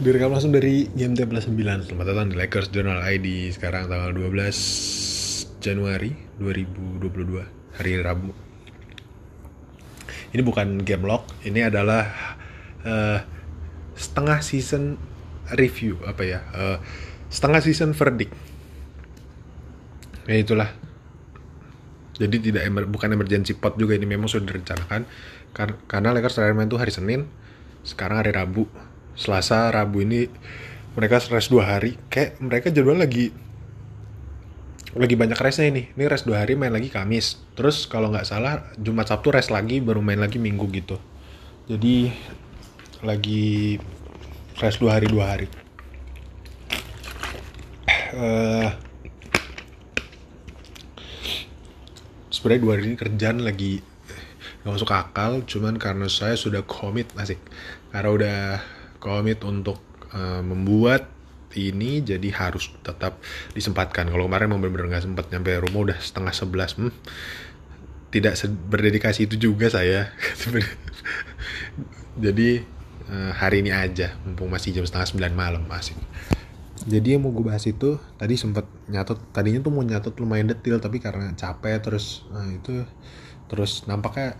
Direkam langsung dari game plus 9 Selamat datang di Lakers Journal ID Sekarang tanggal 12 Januari 2022 Hari Rabu. Ini bukan game log Ini adalah uh, Setengah season review Apa ya uh, Setengah season verdict. Ya itulah. Jadi tidak emer bukan emergency pot juga Ini memang sudah direncanakan. Kar Karena Lakers terakhir itu hari Senin Sekarang hari Rabu Selasa Rabu ini mereka rest dua hari. Kayak mereka jadwal lagi lagi banyak restnya ini. Ini rest dua hari main lagi Kamis. Terus kalau nggak salah Jumat Sabtu rest lagi baru main lagi Minggu gitu. Jadi lagi rest dua hari dua hari. Uh, sebenarnya dua hari ini kerjaan lagi nggak masuk akal cuman karena saya sudah komit asik. Karena udah komit untuk uh, membuat ini jadi harus tetap disempatkan. Kalau kemarin mau benar-benar nggak sempat nyampe rumah udah setengah sebelas hmm, tidak berdedikasi itu juga saya. Jadi uh, hari ini aja mumpung masih jam setengah sembilan malam masih. Jadi yang mau gue bahas itu tadi sempat nyatet tadinya tuh mau nyatet lumayan detail tapi karena capek terus nah itu terus nampaknya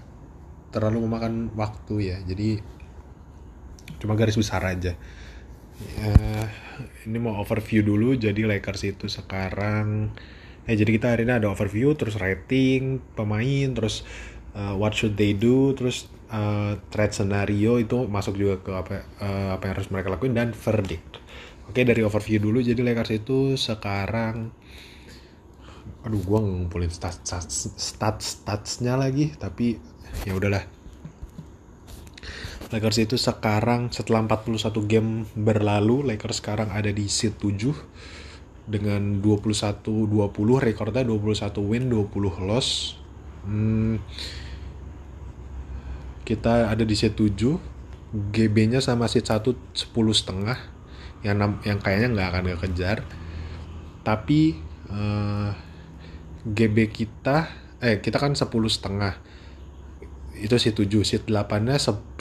terlalu memakan waktu ya. Jadi cuma garis besar aja. Uh, ini mau overview dulu jadi Lakers itu sekarang eh jadi kita hari ini ada overview terus rating pemain terus uh, what should they do terus uh, trade scenario itu masuk juga ke apa uh, apa yang harus mereka lakuin dan verdict. Oke dari overview dulu jadi Lakers itu sekarang aduh gua ngumpulin stats stats stats statsnya lagi tapi ya udahlah Lakers itu sekarang setelah 41 game berlalu, Lakers sekarang ada di seat 7 dengan 21-20 rekornya 21 win 20 loss. Hmm, kita ada di seat 7, GB-nya sama seat 1 10 setengah yang yang kayaknya nggak akan kejar. Tapi uh, eh, GB kita eh kita kan 10 setengah itu seat 7 seat 8 nya 11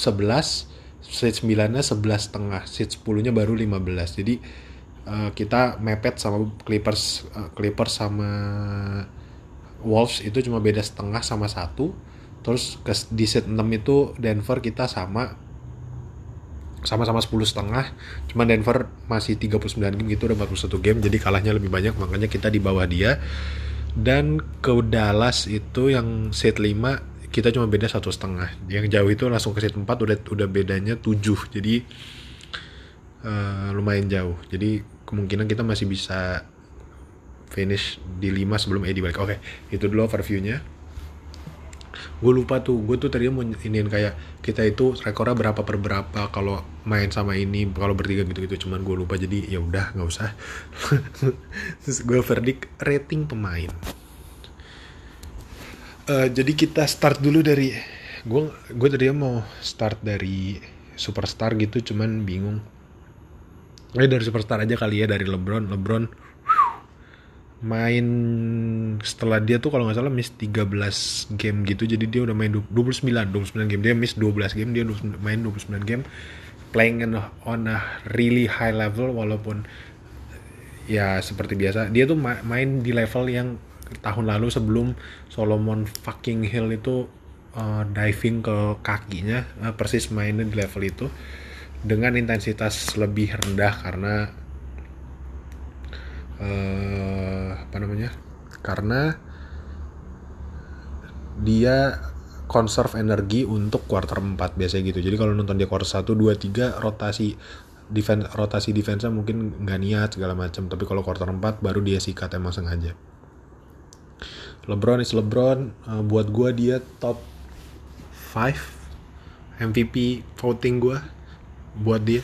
seat 9 nya 11 setengah seat 10 nya baru 15 jadi uh, kita mepet sama Clippers uh, Clippers sama Wolves itu cuma beda setengah sama satu. Terus ke, di set 6 itu Denver kita sama sama-sama 10 setengah. Cuma Denver masih 39 game gitu udah 41 game. Jadi kalahnya lebih banyak makanya kita di bawah dia. Dan ke Dallas itu yang set 5 kita cuma beda satu setengah. Yang jauh itu langsung ke set 4 udah udah bedanya 7 jadi uh, lumayan jauh. Jadi kemungkinan kita masih bisa finish di 5 sebelum Eddie balik. Oke itu dulu overviewnya. Gue lupa tuh gue tuh tadi mau iniin kayak kita itu rekornya berapa per berapa kalau main sama ini kalau bertiga gitu gitu cuman gue lupa jadi ya udah nggak usah. Terus gue verdict rating pemain uh, jadi kita start dulu dari gue gue tadi mau start dari superstar gitu cuman bingung. Eh dari superstar aja kali ya dari LeBron. LeBron main setelah dia tuh kalau nggak salah miss 13 game gitu jadi dia udah main 29 29 game. Dia miss 12 game dia main 29 game playing on a, on a really high level walaupun ya seperti biasa. Dia tuh main di level yang tahun lalu sebelum Solomon fucking Hill itu uh, diving ke kakinya uh, persis mainnya di level itu dengan intensitas lebih rendah karena uh, apa namanya karena dia conserve energi untuk quarter 4 biasanya gitu. Jadi kalau nonton dia quarter 1 2 3 rotasi defense rotasi defense mungkin nggak niat segala macam, tapi kalau quarter 4 baru dia sikat emang sengaja. LeBron is LeBron. Uh, buat gue dia top 5 MVP voting gue buat dia.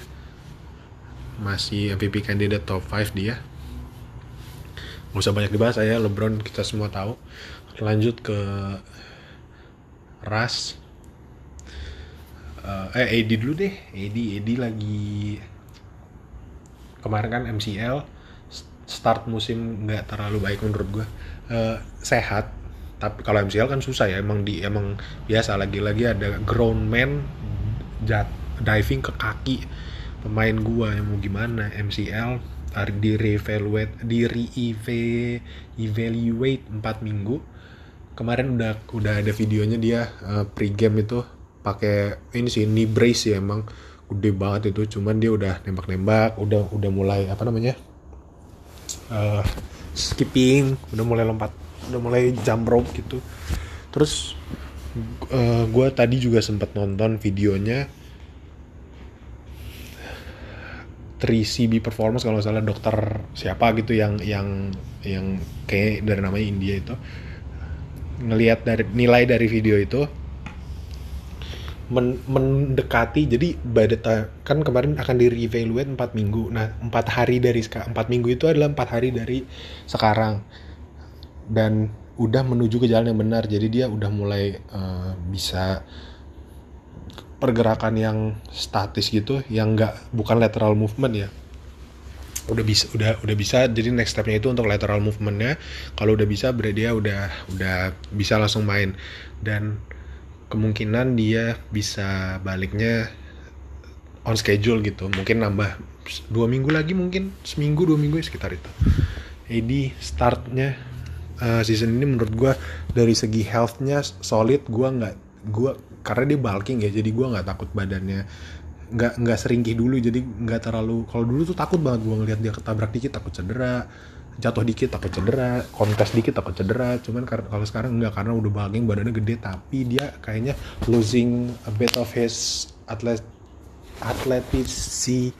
Masih MVP kandidat top 5 dia. Gak usah banyak dibahas ya LeBron kita semua tahu. Lanjut ke Ras. Uh, eh AD dulu deh. AD AD lagi kemarin kan MCL start musim nggak terlalu baik menurut gue uh, sehat. Tapi kalau MCL kan susah ya emang di emang biasa. Lagi-lagi ada ground man jat diving ke kaki. Pemain gua yang mau gimana MCL di reevaluate di re evaluate 4 minggu. Kemarin udah udah ada videonya dia uh, pre-game itu pakai ini sih knee brace ya emang. Gede banget itu cuman dia udah nembak-nembak udah udah mulai apa namanya uh, skipping udah mulai lompat udah mulai jump rope gitu. Terus uh, eh, gue tadi juga sempat nonton videonya 3CB Performance kalau salah dokter siapa gitu yang yang yang kayak dari namanya India itu. Ngelihat dari nilai dari video itu men, mendekati jadi time, kan kemarin akan di reevaluate 4 minggu. Nah 4 hari dari 4 minggu itu adalah 4 hari dari sekarang. Dan udah menuju ke jalan yang benar jadi dia udah mulai uh, bisa pergerakan yang statis gitu yang nggak bukan lateral movement ya. Udah bisa udah udah bisa jadi next stepnya itu untuk lateral movementnya. Kalau udah bisa berarti dia udah udah bisa langsung main. Dan kemungkinan dia bisa baliknya on schedule gitu. Mungkin nambah dua minggu lagi mungkin seminggu dua minggu ya sekitar itu. Jadi startnya uh, season ini menurut gue dari segi healthnya solid. Gue nggak gue karena dia bulking ya jadi gue nggak takut badannya nggak nggak seringkih dulu. Jadi nggak terlalu kalau dulu tuh takut banget gue ngeliat dia ketabrak dikit takut cedera jatuh dikit takut cedera kontes dikit takut cedera. Cuman kalau sekarang nggak karena udah bulking badannya gede. Tapi dia kayaknya losing a bit of his atlet athleticism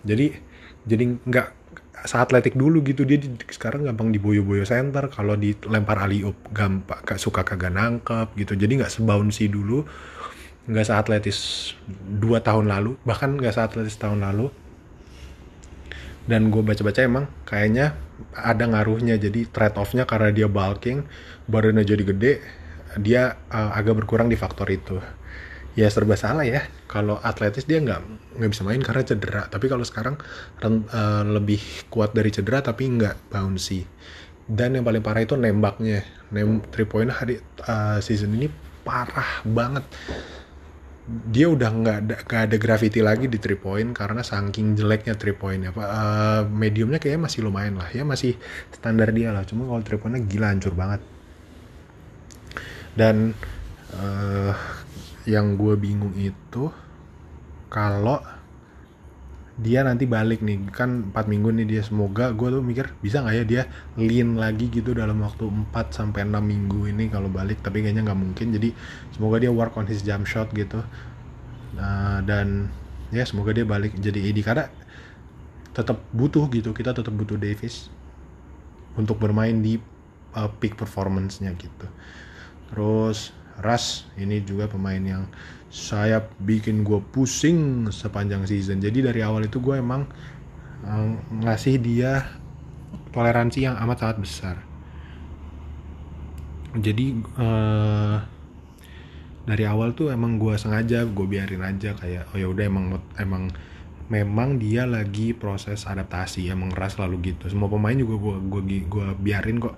jadi jadi nggak atletik dulu gitu. Dia di, sekarang gampang diboyo-boyo center. Kalau dilempar up gampang suka kagak nangkep gitu. Jadi nggak sebouncy dulu. Nggak seatletis dua tahun lalu. Bahkan nggak seatletis tahun lalu dan gue baca-baca emang kayaknya ada ngaruhnya. Jadi trade offnya karena dia bulking badannya jadi gede dia uh, agak berkurang di faktor itu. Ya serba salah ya. Kalau atletis dia nggak nggak bisa main karena cedera. Tapi kalau sekarang uh, lebih kuat dari cedera tapi nggak bouncy. Dan yang paling parah itu nembaknya. Nem three point hari uh, season ini parah banget dia udah nggak ada gak ada gravity lagi di three point karena saking jeleknya three point pak uh, mediumnya kayaknya masih lumayan lah. Ya masih standar dia lah. Cuma kalau three pointnya gila hancur banget. Dan uh, yang gue bingung itu kalau dia nanti balik nih. Kan 4 minggu nih dia. Semoga gue tuh mikir bisa nggak ya dia lean lagi gitu dalam waktu 4 sampai 6 minggu ini kalau balik? Tapi kayaknya nggak mungkin. Jadi semoga dia work on his jump shot gitu. Nah, dan ya semoga dia balik jadi AD karena tetap butuh gitu. Kita tetap butuh Davis untuk bermain di uh, peak performance-nya gitu. Terus Ras ini juga pemain yang saya bikin gue pusing sepanjang season. Jadi dari awal itu gue emang um, ngasih dia toleransi yang amat sangat besar. Jadi uh, dari awal tuh emang gue sengaja gue biarin aja kayak oh ya udah emang emang memang dia lagi proses adaptasi emang ras selalu gitu. Semua pemain juga gue gue gue biarin kok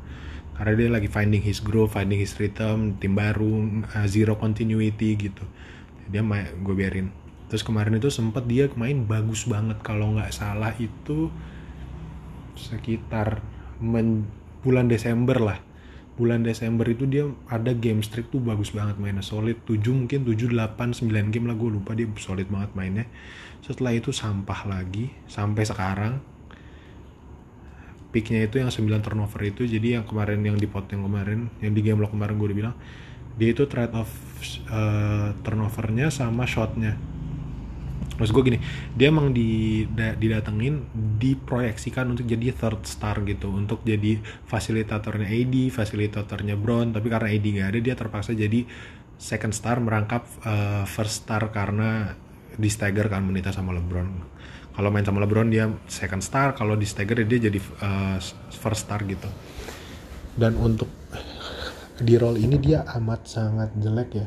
karena dia lagi finding his groove, finding his rhythm, tim baru, uh, zero continuity gitu. Dia gue biarin. Terus kemarin itu sempat dia main bagus banget kalau nggak salah itu sekitar men, bulan Desember lah. Bulan Desember itu dia ada game streak tuh bagus banget mainnya solid 7 mungkin 7 8 9 game lah gue lupa dia solid banget mainnya. Setelah itu sampah lagi sampai sekarang picknya itu yang 9 turnover itu jadi yang kemarin yang di pot yang kemarin yang di game lo kemarin gue udah bilang dia itu trade off uh, turnovernya sama shotnya. Maksud gue gini, dia emang di, da, didatengin, diproyeksikan untuk jadi third star gitu, untuk jadi fasilitatornya AD, fasilitatornya Brown, tapi karena AD gak ada, dia terpaksa jadi second star merangkap uh, first star karena di stagger kan menita sama LeBron kalau main sama LeBron dia second star. Kalau di stagger dia jadi uh, first star gitu. Dan untuk di role ini dia amat sangat jelek ya.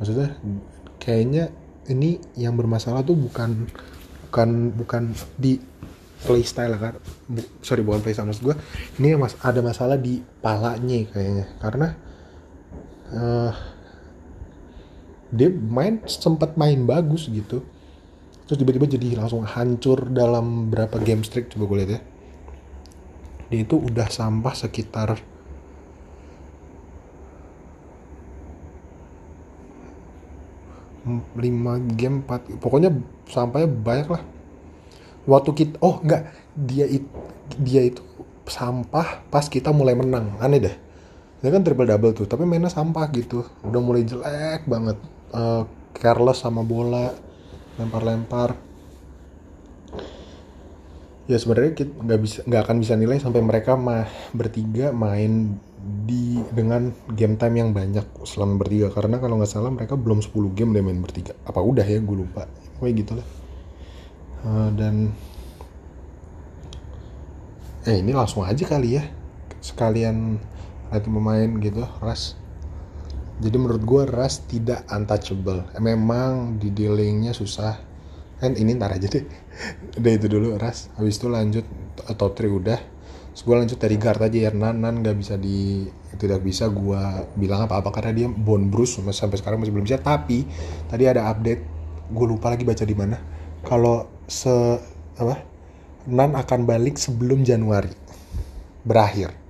Maksudnya kayaknya ini yang bermasalah tuh bukan bukan bukan di playstyle kan sorry bukan playstyle maksud gue ini mas ada masalah di palanya kayaknya. Karena uh, dia main sempat main bagus gitu terus tiba-tiba jadi langsung hancur dalam berapa game streak coba gue lihat ya. Dia itu udah sampah sekitar lima game 4 pokoknya sampahnya banyak lah. Waktu kita oh enggak. Dia itu dia itu sampah pas kita mulai menang. Aneh deh. Dia kan triple double tuh tapi mainnya sampah gitu. Udah mulai jelek banget. Uh, careless sama bola lempar-lempar. Ya sebenarnya kita nggak bisa nggak akan bisa nilai sampai mereka mah bertiga main di dengan game time yang banyak selama bertiga. Karena kalau nggak salah mereka belum 10 game deh main bertiga. Apa udah ya? Gue lupa. Kayak gitu lah uh, dan eh ini langsung aja kali ya. Sekalian lagi pemain gitu Ras jadi menurut gue Ras tidak untouchable. Memang di dealingnya susah. Kan ini ntar aja deh. Udah itu dulu Ras habis itu lanjut top 3 udah. Terus gue lanjut dari guard aja ya. Nan Nan gak bisa di tidak bisa gue bilang apa-apa karena dia bone bruise sampai sekarang masih belum bisa. Tapi tadi ada update. Gue lupa lagi baca di mana. Kalau se apa? Nan akan balik sebelum Januari. Berakhir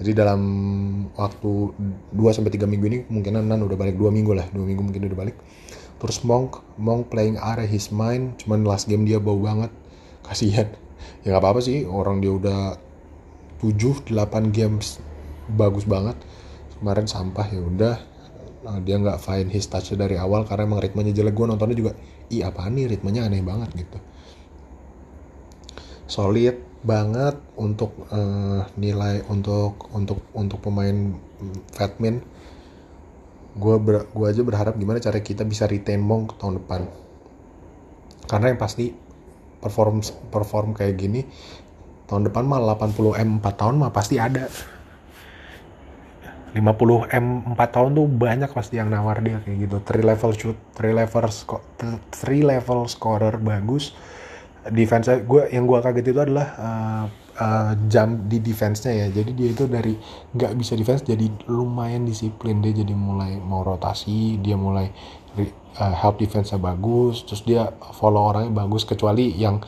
jadi dalam waktu 2 sampai 3 minggu ini kemungkinan Nan udah balik 2 minggu lah. 2 minggu mungkin udah balik. Terus Monk Monk playing out his mind cuman last game dia bau banget. Kasihan. Ya nggak apa-apa sih orang dia udah 7 8 games bagus banget. Kemarin sampah ya udah. Nah, dia nggak find his touch dari awal karena emang ritmenya jelek. Gue nontonnya juga ih apa nih? Ritmenya aneh banget gitu. Solid banget untuk uh, nilai untuk untuk untuk pemain Fatman gue ber, gua aja berharap gimana cara kita bisa retain Monk tahun depan. Karena yang pasti perform perform kayak gini tahun depan mah 80 M 4 tahun mah pasti ada. 50 M 4 tahun tuh banyak pasti yang nawar dia kayak gitu. 3 level shoot 3 level 3 level scorer bagus defense gue yang gue kaget itu adalah uh, uh, jam di defense-nya ya. Jadi dia itu dari nggak bisa defense jadi lumayan disiplin. Dia jadi mulai mau rotasi dia mulai uh, help defense-nya bagus terus dia follow orangnya bagus kecuali yang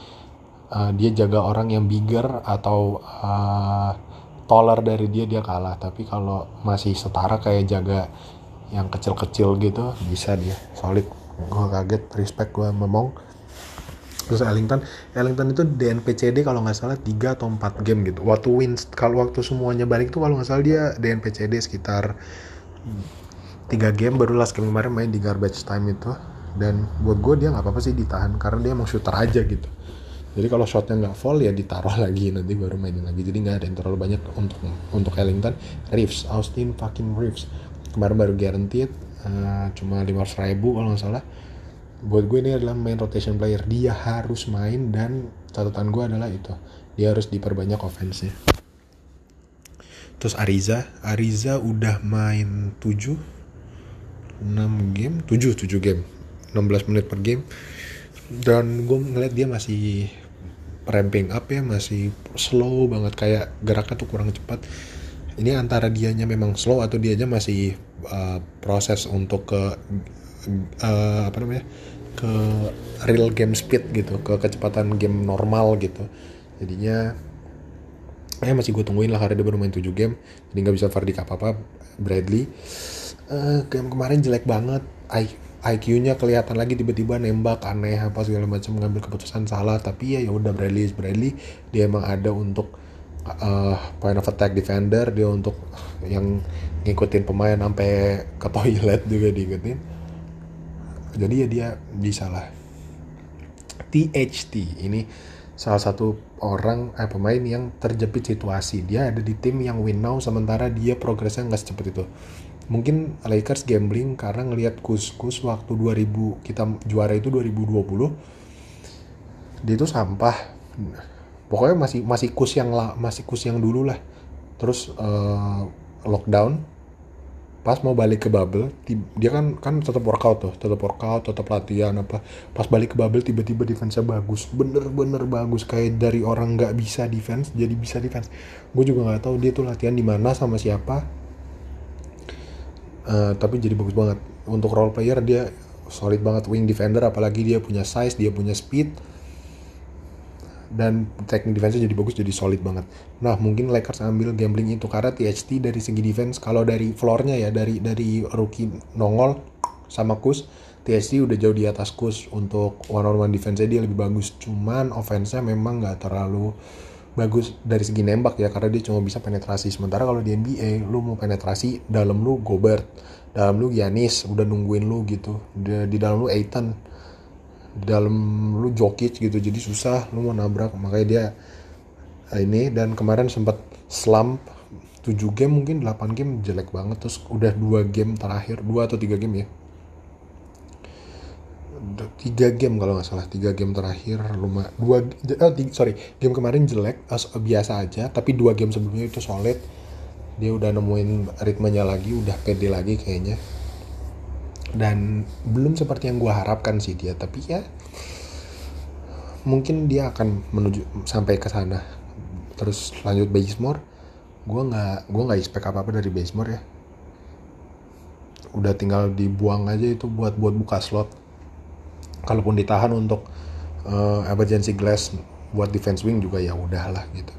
uh, dia jaga orang yang bigger atau uh, taller dari dia dia kalah. Tapi kalau masih setara kayak jaga yang kecil-kecil gitu bisa dia. Solid. Gue kaget respect gue memong terus Ellington Ellington itu DNPCD kalau nggak salah 3 atau 4 game gitu. Waktu wins kalau waktu semuanya balik tuh kalau nggak salah dia DNPCD sekitar 3 game baru last game kemarin main di garbage time itu. Dan buat gue dia nggak apa-apa sih ditahan karena dia mau shooter aja gitu. Jadi kalau shotnya nggak fall ya ditaruh lagi nanti baru mainin lagi. Jadi nggak ada yang terlalu banyak untuk untuk Ellington. Reeves Austin fucking Reeves. Kemarin baru guaranteed uh, cuma lima ribu kalau nggak salah buat gue ini adalah main rotation player. Dia harus main dan catatan gue adalah itu. Dia harus diperbanyak offense terus Ariza. Ariza udah main 7 6 game. 7 7 game. 16 menit per game. Dan gue ngeliat dia masih ramping up ya masih slow banget. Kayak geraknya tuh kurang cepat. Ini antara dianya memang slow atau dianya masih uh, proses untuk ke uh, apa namanya ke real game speed gitu ke kecepatan game normal gitu. Jadinya eh masih gue tungguin lah karena dia baru main 7 game jadi nggak bisa verdict apa apa Bradley. Uh, game kemarin jelek banget IQ-nya kelihatan lagi tiba-tiba nembak aneh apa segala macam mengambil keputusan salah. Tapi ya ya udah Bradley Bradley. Dia emang ada untuk uh, point of attack defender dia untuk yang ngikutin pemain sampai ke toilet juga diikutin jadi ya dia bisa lah. THT ini salah satu orang eh, pemain yang terjepit situasi. Dia ada di tim yang win now sementara dia progresnya nggak secepat itu. Mungkin Lakers gambling karena ngelihat kus-kus waktu 2000 kita juara itu 2020 dia itu sampah. Pokoknya masih masih kus yang masih kus yang dulu lah. Terus uh, lockdown pas mau balik ke bubble dia kan kan tetap workout tuh tetap workout tetap latihan apa. Pas balik ke bubble tiba-tiba defense-nya bagus bener-bener bagus kayak dari orang nggak bisa defense jadi bisa defense. Gue juga nggak tahu dia tuh latihan di mana sama siapa. Uh, tapi jadi bagus banget. Untuk role player dia solid banget wing defender apalagi dia punya size dia punya speed dan teknik defense jadi bagus jadi solid banget. Nah mungkin Lakers ambil gambling itu karena THT dari segi defense kalau dari floornya ya dari dari rookie nongol sama Kus THT udah jauh di atas Kus untuk one on one defense dia lebih bagus. Cuman offense-nya memang nggak terlalu bagus dari segi nembak ya karena dia cuma bisa penetrasi. Sementara kalau di NBA lu mau penetrasi dalam lu Gobert, dalam lu Giannis udah nungguin lu gitu. Di, di dalam lu Aiton dalam lu Jokic gitu jadi susah lu mau nabrak. Makanya dia eh, ini dan kemarin sempat slump 7 game mungkin 8 game jelek banget. Terus udah dua game terakhir dua atau tiga game ya. Tiga game kalau nggak salah tiga game terakhir lumayan dua oh, tiga, sorry game kemarin jelek biasa aja tapi dua game sebelumnya itu solid. Dia udah nemuin ritmenya lagi udah pede lagi kayaknya dan belum seperti yang gue harapkan sih dia tapi ya mungkin dia akan menuju sampai ke sana. Terus lanjut Bazemore gue nggak gue nggak expect apa apa dari Bazemore ya. Udah tinggal dibuang aja itu buat buat buka slot. Kalaupun ditahan untuk uh, emergency glass buat defense wing juga ya udahlah gitu.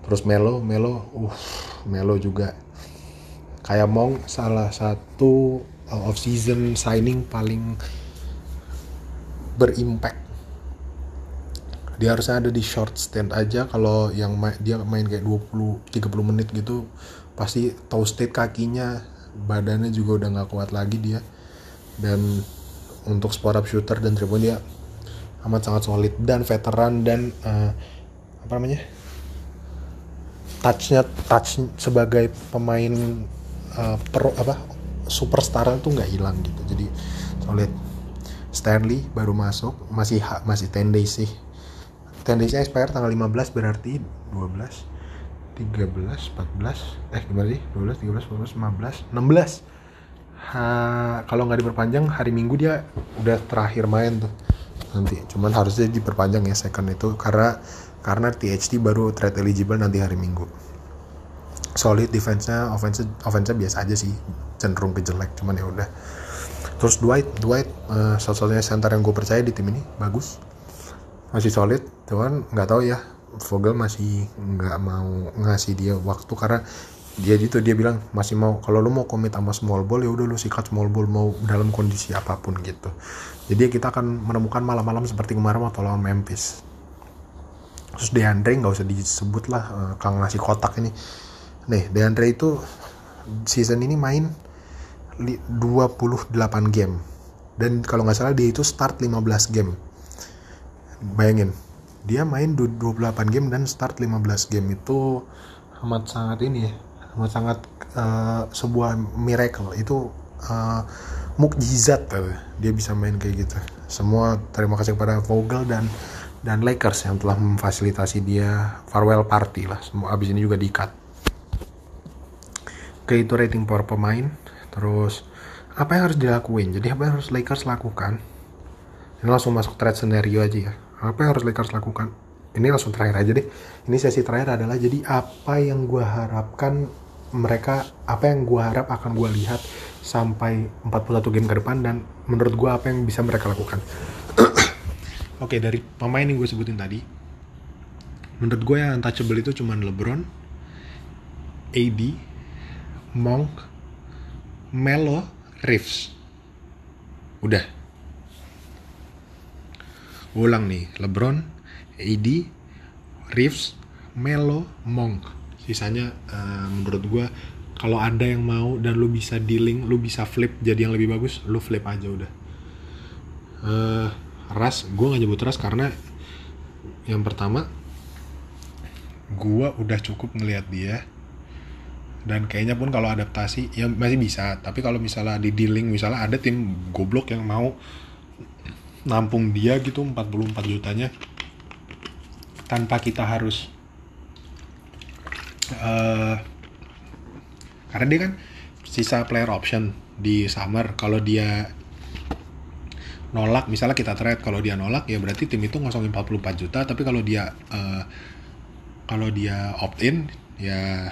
Terus Melo Melo uh Melo juga. Kayak Mong salah satu off season signing paling berimpact. Dia harusnya ada di short stand aja. Kalau yang ma dia main kayak 20 30 menit gitu pasti toasted kakinya badannya juga udah nggak kuat lagi dia. Dan untuk spot up shooter dan triple dia amat sangat solid dan veteran dan uh, apa namanya touchnya touch sebagai pemain uh, pro apa superstar itu nggak hilang gitu. Jadi solid Stanley baru masuk masih masih 10 days sih. 10 daysnya expire tanggal 15 berarti 12 13 14 eh gimana sih? 12 13 14 15 16 ha, kalau nggak diperpanjang hari minggu dia udah terakhir main tuh nanti. Cuman harusnya diperpanjang ya second itu karena karena THT baru trade eligible nanti hari minggu solid defense-nya offense offense biasa aja sih. Cenderung ke jelek cuman ya udah. Terus Dwight Dwight uh, satu-satunya center yang gue percaya di tim ini bagus. Masih solid cuman nggak tahu ya Vogel masih nggak mau ngasih dia waktu karena dia gitu dia bilang masih mau kalau lu mau komit sama small ball ya udah lu sikat small ball mau dalam kondisi apa pun gitu. Jadi kita akan menemukan malam-malam seperti kemarin waktu lawan Memphis. Terus Deandre nggak usah disebut lah uh, kang ngasih kotak ini nih Deandre itu season ini main 28 game. Dan kalau nggak salah dia itu start 15 game. Bayangin dia main 28 game dan start 15 game. Itu amat sangat ini ya amat sangat uh, sebuah miracle. Itu uh, mukjizat dia bisa main kayak gitu. Semua terima kasih kepada Vogel dan dan Lakers yang telah memfasilitasi dia farewell party lah. Semua abis ini juga diikat ke itu rating power pemain. Terus apa yang harus dilakuin? Jadi apa yang harus Lakers lakukan? Ini langsung masuk trade scenario aja ya. Apa yang harus Lakers lakukan? Ini langsung terakhir aja deh. Ini sesi terakhir adalah jadi apa yang gue harapkan mereka apa yang gue harap akan gue lihat sampai 41 game ke depan dan menurut gue apa yang bisa mereka lakukan. Oke dari pemain yang gue sebutin tadi menurut gue yang untouchable itu cuma LeBron AD Monk Melo Reeves. Udah. Ulang nih LeBron AD Reeves Melo Monk. Sisanya uh, menurut gue kalau ada yang mau dan lu bisa dealing lu bisa flip jadi yang lebih bagus lu flip aja udah. Uh, ras gue gak nyebut ras karena yang pertama gue udah cukup ngelihat dia dan kayaknya pun kalau adaptasi ya masih bisa. Tapi kalau misalnya di dealing misalnya ada tim goblok yang mau nampung dia gitu 44 jutanya tanpa kita harus uh, karena dia kan sisa player option di summer. Kalau dia nolak misalnya kita trade kalau dia nolak ya berarti tim itu ngosongin 44 juta. Tapi kalau dia uh, kalau dia opt in ya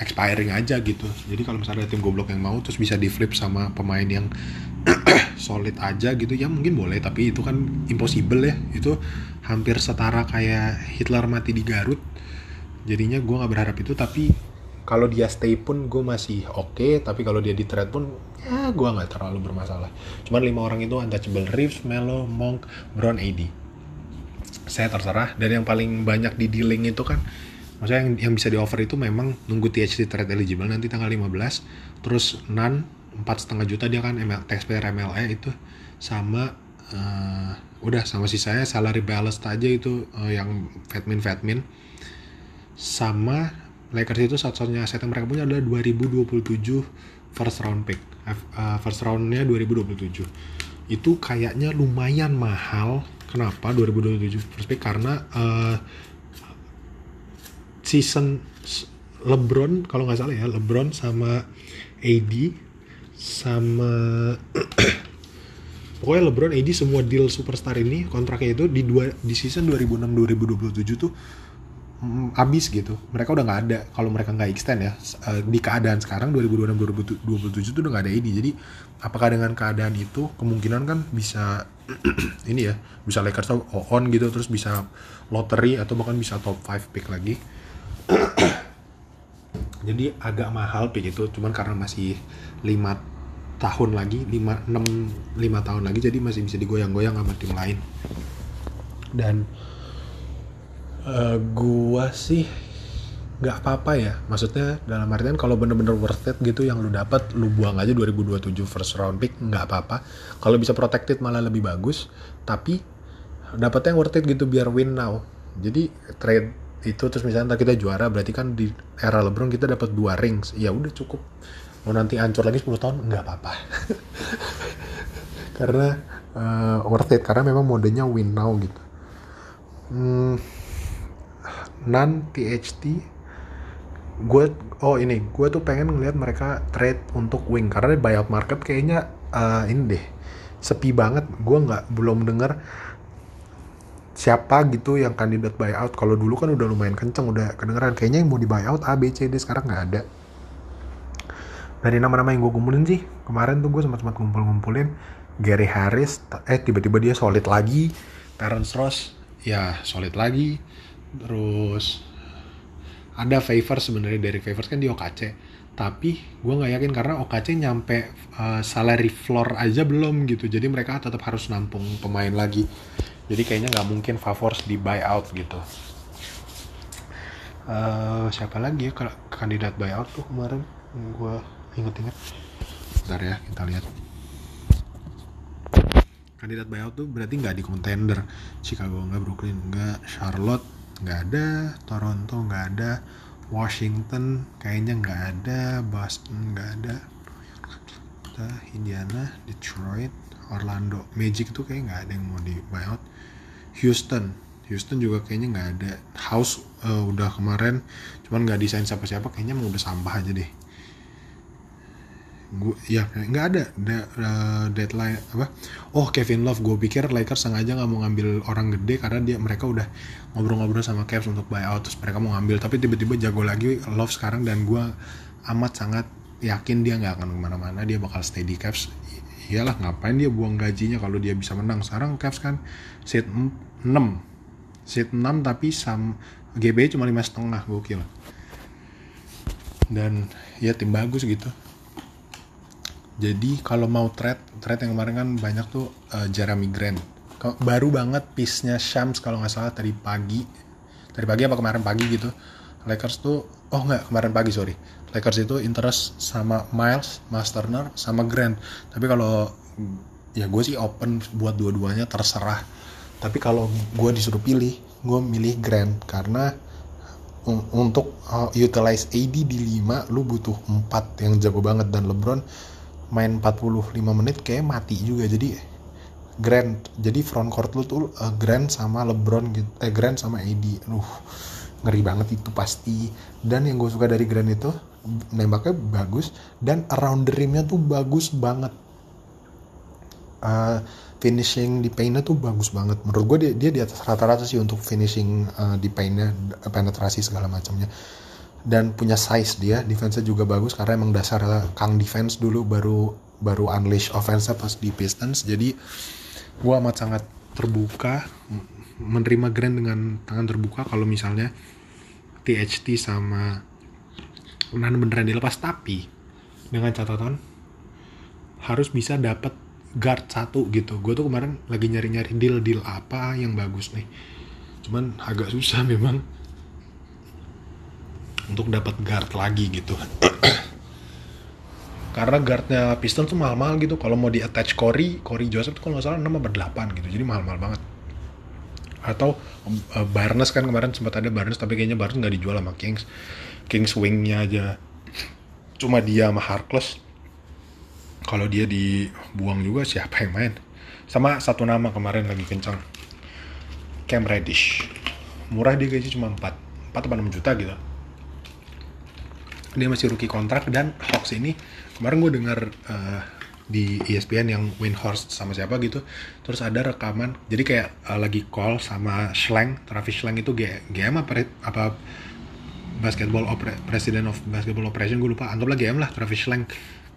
expiring aja gitu. Jadi kalau misalnya ada tim goblok yang mau terus bisa di flip sama pemain yang solid aja gitu ya mungkin boleh tapi itu kan impossible ya. Itu hampir setara kayak Hitler mati di Garut. Jadinya gue nggak berharap itu tapi kalau dia stay pun gue masih oke okay, tapi kalau dia di trade pun ya gue nggak terlalu bermasalah. Cuman lima orang itu untouchable. Reeves, Melo, Monk, Brown, AD saya terserah. Dan yang paling banyak di dealing itu kan maksudnya yang, yang bisa di offer itu memang nunggu THT trade eligible nanti tanggal 15 terus nan empat setengah juta dia kan ML, taxpayer MLE itu sama uh, udah sama si saya salary balance aja itu uh, yang fatmin fatmin. Sama Lakers itu satu-satunya aset yang mereka punya adalah 2027 first round pick uh, first roundnya 2027 itu kayaknya lumayan mahal. Kenapa 2027 first pick? Karena uh, season LeBron kalau nggak salah ya LeBron sama AD sama pokoknya LeBron AD semua deal superstar ini kontraknya itu di dua di season 2006 2027 tuh mm, habis gitu. Mereka udah nggak ada kalau mereka nggak extend ya uh, di keadaan sekarang 2026 2027 tuh udah nggak ada AD jadi apakah dengan keadaan itu kemungkinan kan bisa ini ya bisa Lakers on gitu terus bisa lottery atau bahkan bisa top 5 pick lagi jadi agak mahal pick itu cuman karena masih 5 tahun lagi 5 6 5 tahun lagi jadi masih bisa digoyang-goyang sama tim lain. Dan uh, gua sih nggak apa-apa ya. Maksudnya dalam artian kalau bener-bener worth it gitu yang lu dapat lu buang aja 2027 first round pick nggak apa-apa. Kalau bisa protected malah lebih bagus tapi dapatnya yang worth it gitu biar win now. Jadi trade itu terus misalnya kita juara berarti kan di era LeBron kita dapat dua rings. Ya udah cukup. Mau nanti hancur lagi 10 tahun nggak apa-apa. Karena uh, worth it. Karena memang modenya win now gitu. Hmm, non THT gue oh ini gue tuh pengen ngeliat mereka trade untuk wing. Karena buyout market kayaknya uh, ini deh sepi banget. Gue nggak belum denger siapa gitu yang kandidat buyout. Kalau dulu kan udah lumayan kenceng udah kedengeran. Kayaknya yang mau di buyout A B C D sekarang nggak ada. Dari nama-nama yang gue kumpulin sih kemarin tuh gue sempat sempat ngumpul-ngumpulin Gary Harris eh tiba-tiba dia solid lagi Terence Ross ya solid lagi. Terus ada favor sebenarnya dari favors kan di OKC tapi gue nggak yakin karena OKC nyampe uh, salary floor aja belum gitu. Jadi mereka tetap harus nampung pemain lagi jadi kayaknya nggak mungkin Favors di buyout gitu. Uh, siapa lagi ya kandidat buyout tuh kemarin? Gue inget-inget bentar ya kita lihat. Kandidat buyout tuh berarti nggak di contender. Chicago nggak Brooklyn nggak Charlotte nggak ada Toronto nggak ada Washington kayaknya nggak ada Boston nggak ada. Indiana Detroit Orlando. Magic tuh kayak nggak ada yang mau di buyout Houston. Houston juga kayaknya nggak ada House uh, udah kemarin. Cuman nggak desain siapa-siapa kayaknya mau udah sampah aja deh. Gue ya nggak ada. De, uh, deadline apa? Oh Kevin Love gue pikir Lakers sengaja nggak mau ngambil orang gede karena dia mereka udah ngobrol-ngobrol sama Cavs untuk buyout terus mereka mau ngambil. Tapi tiba-tiba jago lagi Love sekarang dan gue amat sangat yakin dia nggak akan ke mana-mana. Dia bakal stay di Cavs. Iyalah ngapain dia buang gajinya kalau dia bisa menang? Sekarang Cavs kan seat 6 seat 6 tapi sam GB cuma lima setengah gokil. Dan ya tim bagus gitu. Jadi kalau mau trade trade yang kemarin kan banyak tuh uh, Jeremy Grant baru banget piece-nya Shams kalau nggak salah tadi pagi. Tadi pagi apa kemarin pagi gitu. Lakers tuh oh nggak kemarin pagi sorry. Lakers itu interest sama Miles, Turner, sama Grant. Tapi kalau ya gue sih open buat dua-duanya terserah. Tapi kalau gue disuruh pilih, gue milih Grant karena untuk uh, utilize AD di 5 lu butuh 4 yang jago banget. Dan LeBron main 45 menit kayak mati juga. Jadi Grant jadi front court lu tuh uh, Grant sama LeBron gitu eh Grant sama AD Aduh ngeri banget itu pasti. Dan yang gue suka dari Grant itu nembaknya bagus. Dan around the rimnya tuh bagus banget. Uh, finishing di paintnya tuh bagus banget. Menurut gue dia, dia di atas rata-rata sih untuk finishing uh, di paintnya penetrasi segala macamnya. Dan punya size dia defense juga bagus karena emang dasar kang defense dulu baru baru unleash offense pas di Pistons. Jadi gue amat sangat terbuka menerima Grant dengan tangan terbuka kalau misalnya THT sama Nan beneran dilepas tapi dengan catatan harus bisa dapat guard satu gitu. Gue tuh kemarin lagi nyari-nyari deal deal apa yang bagus nih. Cuman agak susah memang untuk dapat guard lagi gitu. Karena guardnya Piston tuh mahal-mahal gitu. Kalau mau di attach Corey Corey Joseph tuh kalau nggak salah 6 atau 8 gitu. Jadi mahal-mahal banget. Atau uh, Barnes kan kemarin sempat ada Barnes tapi kayaknya Barnes nggak dijual sama Kings. Kings wingnya aja. Cuma dia sama Harkless kalau dia dibuang juga siapa yang main? Sama satu nama kemarin lagi kencang. Cam Reddish. Murah dia gaji cuma 4 4 atau 6 juta gitu. Dia masih rookie kontrak dan Hawks ini kemarin gue dengar uh, di ESPN yang Winhorst sama siapa gitu terus ada rekaman. Jadi kayak uh, lagi call sama Schlang Travis Schlang itu GM apa apa basketball opera, president of basketball operation gue lupa. Anggaplah GM lah Travis Schlang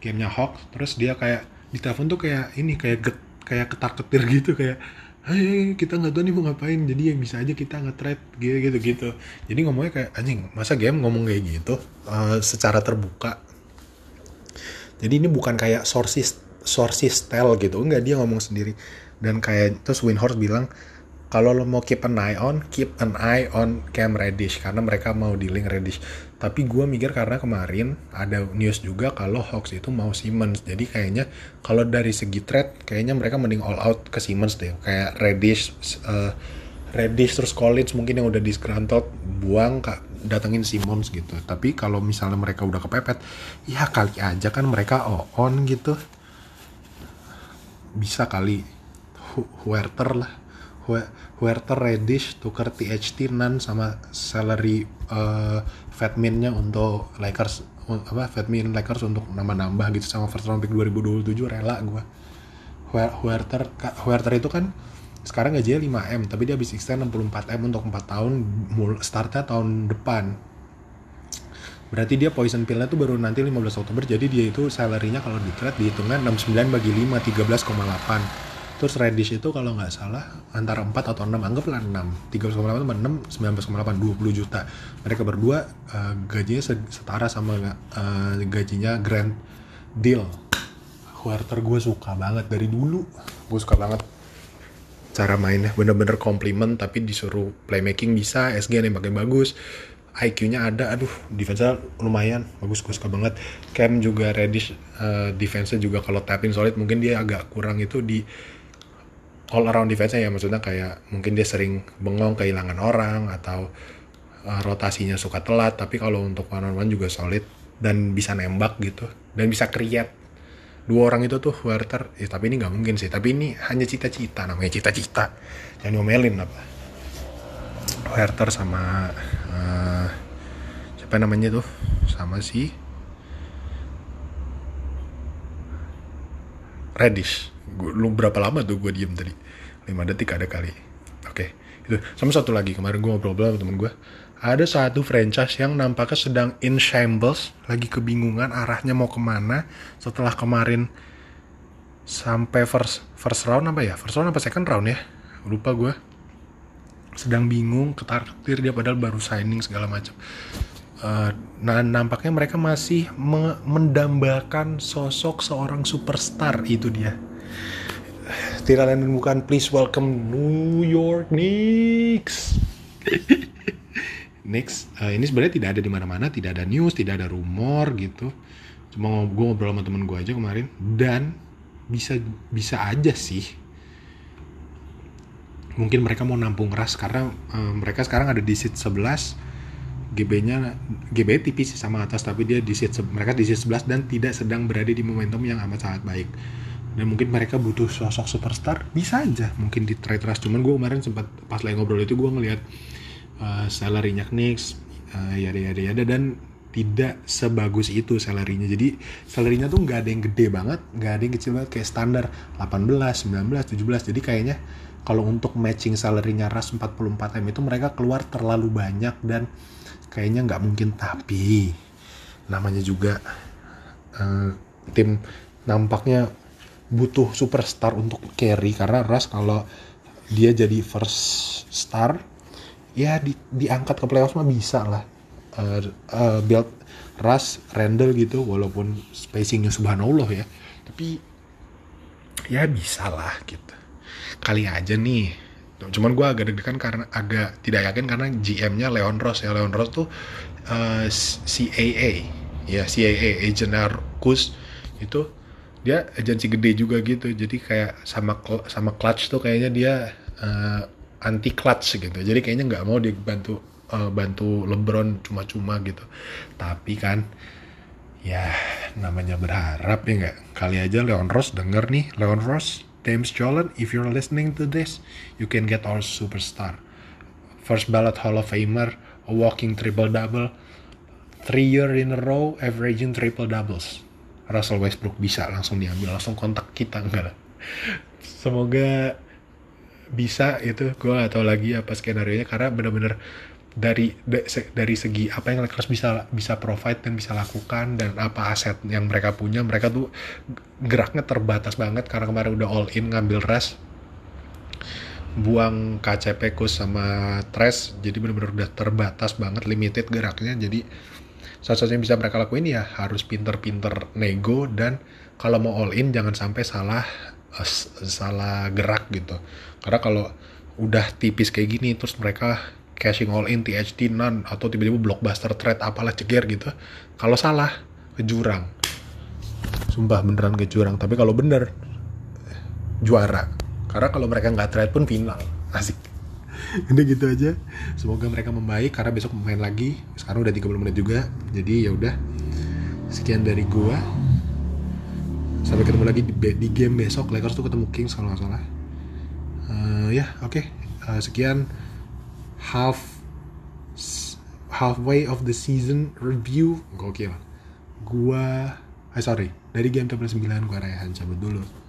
gamenya Hawks terus dia kayak di telepon tuh kayak ini kayak get, kayak ketar ketir gitu kayak Hai, kita nggak tahu nih mau ngapain jadi yang bisa aja kita nge-trade gitu gitu gitu. Jadi ngomongnya kayak anjing masa game ngomong kayak gitu uh, secara terbuka? Jadi ini bukan kayak sources sources tell gitu enggak dia ngomong sendiri. Dan kayak terus Winhorst bilang kalau lo mau keep an eye on, keep an eye on Cam Reddish karena mereka mau dealing Reddish. Tapi gue mikir karena kemarin ada news juga kalau Hawks itu mau Simmons. Jadi kayaknya kalau dari segi trade kayaknya mereka mending all out ke Simmons deh. Kayak Reddish, uh, Reddish terus Collins mungkin yang udah disgruntled buang kak datengin Simmons gitu. Tapi kalau misalnya mereka udah kepepet, ya kali aja kan mereka on gitu. Bisa kali Huerter lah Huerter Reddish tukar THT Nan sama salary uh, Fatminnya untuk Lakers apa Fatmin Lakers untuk nambah-nambah gitu sama first round pick 2027 rela gue Huerter Huerter itu kan sekarang gajinya 5M tapi dia habis extend 64M untuk 4 tahun startnya tahun depan. Berarti dia poison pillnya tuh baru nanti 15 Oktober jadi dia itu salary-nya kalau di trade dihitungnya 69 bagi 5 13,8 Terus Reddish itu kalau nggak salah antara 4 atau 6, anggaplah 6. 13,8 tambah 6, 19,8, 20 juta. Mereka berdua uh, gajinya setara sama uh, gajinya Grand Deal. Huerter gue suka banget dari dulu. Gue suka banget cara mainnya bener-bener komplimen tapi disuruh playmaking bisa SG yang pakai bagus IQ-nya ada aduh defense lumayan bagus gue suka banget Cam juga Reddish uh, defense juga kalau tapping solid mungkin dia agak kurang itu di all around defense ya maksudnya kayak mungkin dia sering bengong kehilangan orang atau uh, rotasinya suka telat tapi kalau untuk one on one juga solid dan bisa nembak gitu dan bisa create. Dua orang itu tuh Werther ya tapi ini nggak mungkin sih tapi ini hanya cita-cita namanya cita-cita. Jangan ngomelin apa. Werther sama uh, siapa namanya tuh? Sama si Reddish gua, lu berapa lama tuh gue diem tadi? 5 detik ada kali. Oke okay. itu sama satu lagi kemarin gue ngobrol sama temen gue ada satu franchise yang nampaknya sedang in shambles lagi kebingungan arahnya mau ke mana setelah kemarin sampai first first round apa ya? First round apa second round ya? Lupa gue sedang bingung ketar ketir dia padahal baru signing segala macam. Uh, nah nampaknya mereka masih me mendambakan sosok seorang superstar itu dia tidak lain bukan please welcome New York Knicks. Knicks uh, ini sebenarnya tidak ada di mana-mana, tidak ada news, tidak ada rumor gitu. Cuma gue ngobrol sama temen gue aja kemarin dan bisa bisa aja sih. Mungkin mereka mau nampung ras karena uh, mereka sekarang ada di seat 11 GB-nya GB tipis sama atas tapi dia di seat mereka di seat 11 dan tidak sedang berada di momentum yang amat sangat baik dan mungkin mereka butuh sosok superstar. Bisa aja mungkin di trade rush cuman gue kemarin sempat pas lagi ngobrol itu gue ngeliat uh, salary-nya Knicks uh, yada yada yada dan tidak sebagus itu salary-nya. Jadi salary-nya tuh nggak ada yang gede banget nggak ada yang kecil banget kayak standar 18 19 17 jadi kayaknya kalau untuk matching salary-nya Ras 44 M itu mereka keluar terlalu banyak dan kayaknya nggak mungkin. Tapi namanya juga uh, tim nampaknya butuh superstar untuk carry karena Ras kalau dia jadi first star ya di, diangkat ke playoff mah bisa lah. Uh, uh, build Ras Randall gitu walaupun spacingnya subhanallah ya. Tapi ya bisa lah gitu. Kali aja nih. Cuman gue agak deg-degan karena agak tidak yakin karena GM-nya Leon Ross ya. Leon Ross tuh uh, CAA ya CAA agent Arcus itu dia agensi gede juga gitu. Jadi kayak sama sama clutch tuh kayaknya dia uh, anti clutch gitu. Jadi kayaknya nggak mau dibantu uh, bantu LeBron cuma-cuma gitu. Tapi kan ya namanya berharap ya nggak? Kali aja Leon Ross denger nih. Leon Ross James Jolan if you're listening to this you can get our superstar. First ballot Hall of Famer a walking triple double three year in a row averaging triple doubles Russell Westbrook bisa langsung diambil langsung kontak kita enggak lah. Semoga bisa itu gue gak tahu lagi apa skenario nya karena bener-bener dari dari segi apa yang Lakers bisa bisa provide dan bisa lakukan dan apa aset yang mereka punya mereka tuh geraknya terbatas banget karena kemarin udah all in ngambil rest buang KCP kus sama Tres jadi bener-bener udah terbatas banget limited geraknya jadi satu-satunya bisa mereka lakuin ya harus pinter-pinter nego dan kalau mau all in jangan sampai salah uh, salah gerak gitu. Karena kalau udah tipis kayak gini terus mereka cashing all in THT none atau tiba-tiba blockbuster trade apalah ceger gitu kalau salah ke jurang sumpah beneran ke jurang tapi kalau bener juara. Karena kalau mereka nggak trade pun final. Asik udah gitu aja. Semoga mereka membaik karena besok main lagi. Sekarang udah 30 menit juga jadi ya udah. Sekian dari gua. Sampai ketemu lagi di, di game besok. Lakers tuh ketemu Kings kalau nggak salah. Uh, ya oke. Okay. uh, sekian half halfway of the season review. Gokil. Gua eh sorry. Dari game 9 gua Rehan cabut dulu